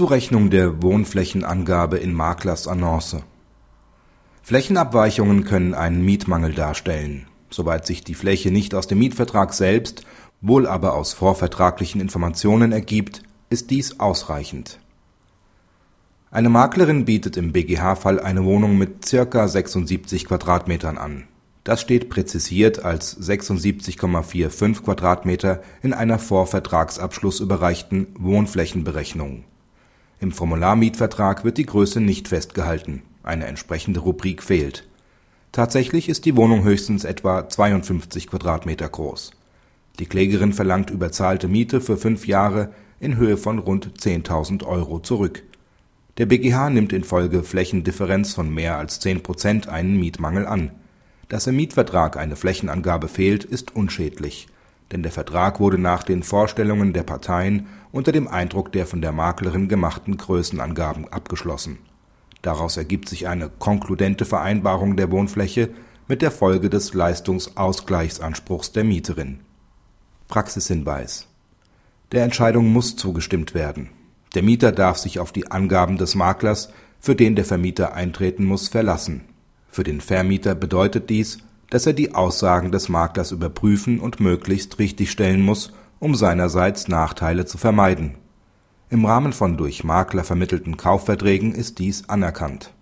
Zurechnung der Wohnflächenangabe in Maklers Annonce Flächenabweichungen können einen Mietmangel darstellen. Soweit sich die Fläche nicht aus dem Mietvertrag selbst, wohl aber aus vorvertraglichen Informationen ergibt, ist dies ausreichend. Eine Maklerin bietet im BGH-Fall eine Wohnung mit circa 76 Quadratmetern an. Das steht präzisiert als 76,45 Quadratmeter in einer vor Vertragsabschluss überreichten Wohnflächenberechnung. Im Formularmietvertrag wird die Größe nicht festgehalten, eine entsprechende Rubrik fehlt. Tatsächlich ist die Wohnung höchstens etwa 52 Quadratmeter groß. Die Klägerin verlangt überzahlte Miete für fünf Jahre in Höhe von rund 10.000 Euro zurück. Der BGH nimmt infolge Flächendifferenz von mehr als 10 Prozent einen Mietmangel an. Dass im Mietvertrag eine Flächenangabe fehlt, ist unschädlich, denn der Vertrag wurde nach den Vorstellungen der Parteien unter dem Eindruck der von der Maklerin gemachten Größenangaben abgeschlossen. Daraus ergibt sich eine konkludente Vereinbarung der Wohnfläche mit der Folge des Leistungsausgleichsanspruchs der Mieterin. Praxishinweis Der Entscheidung muss zugestimmt werden. Der Mieter darf sich auf die Angaben des Maklers, für den der Vermieter eintreten muss, verlassen für den Vermieter bedeutet dies, dass er die Aussagen des Maklers überprüfen und möglichst richtigstellen muss, um seinerseits Nachteile zu vermeiden. Im Rahmen von durch Makler vermittelten Kaufverträgen ist dies anerkannt